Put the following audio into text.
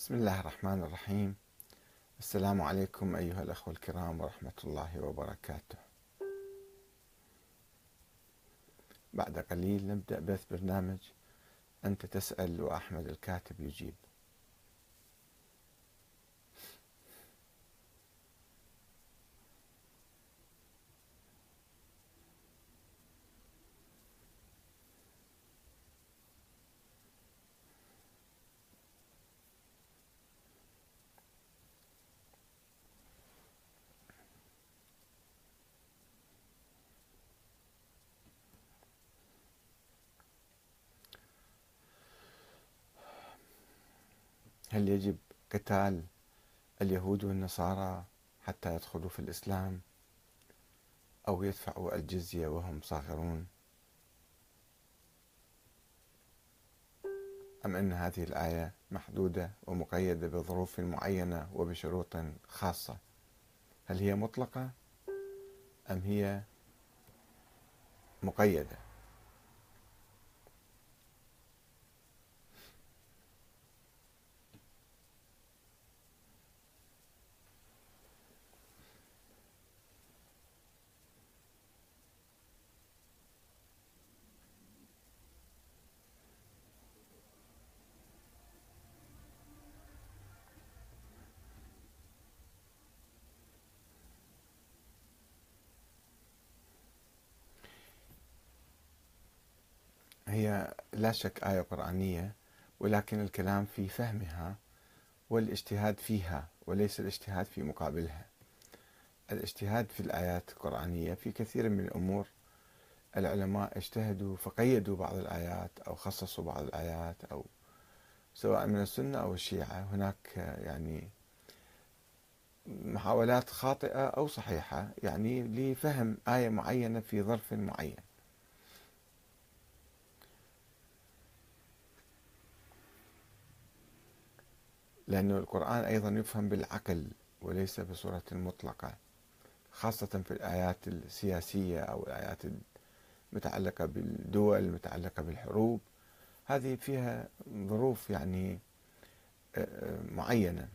بسم الله الرحمن الرحيم. السلام عليكم أيها الأخوة الكرام ورحمة الله وبركاته. بعد قليل نبدأ بث برنامج أنت تسأل وأحمد الكاتب يجيب. هل يجب قتال اليهود والنصارى حتى يدخلوا في الإسلام أو يدفعوا الجزية وهم صاغرون؟ أم أن هذه الآية محدودة ومقيدة بظروف معينة وبشروط خاصة؟ هل هي مطلقة أم هي مقيدة؟ هي لا شك آية قرآنية ولكن الكلام في فهمها والاجتهاد فيها وليس الاجتهاد في مقابلها. الاجتهاد في الآيات القرآنية في كثير من الأمور العلماء اجتهدوا فقيدوا بعض الآيات أو خصصوا بعض الآيات أو سواء من السنة أو الشيعة. هناك يعني محاولات خاطئة أو صحيحة يعني لفهم آية معينة في ظرف معين. لأن القرآن أيضا يفهم بالعقل وليس بصورة مطلقة خاصة في الآيات السياسية أو الآيات المتعلقة بالدول المتعلقة بالحروب. هذه فيها ظروف يعني آه، آه، معينة.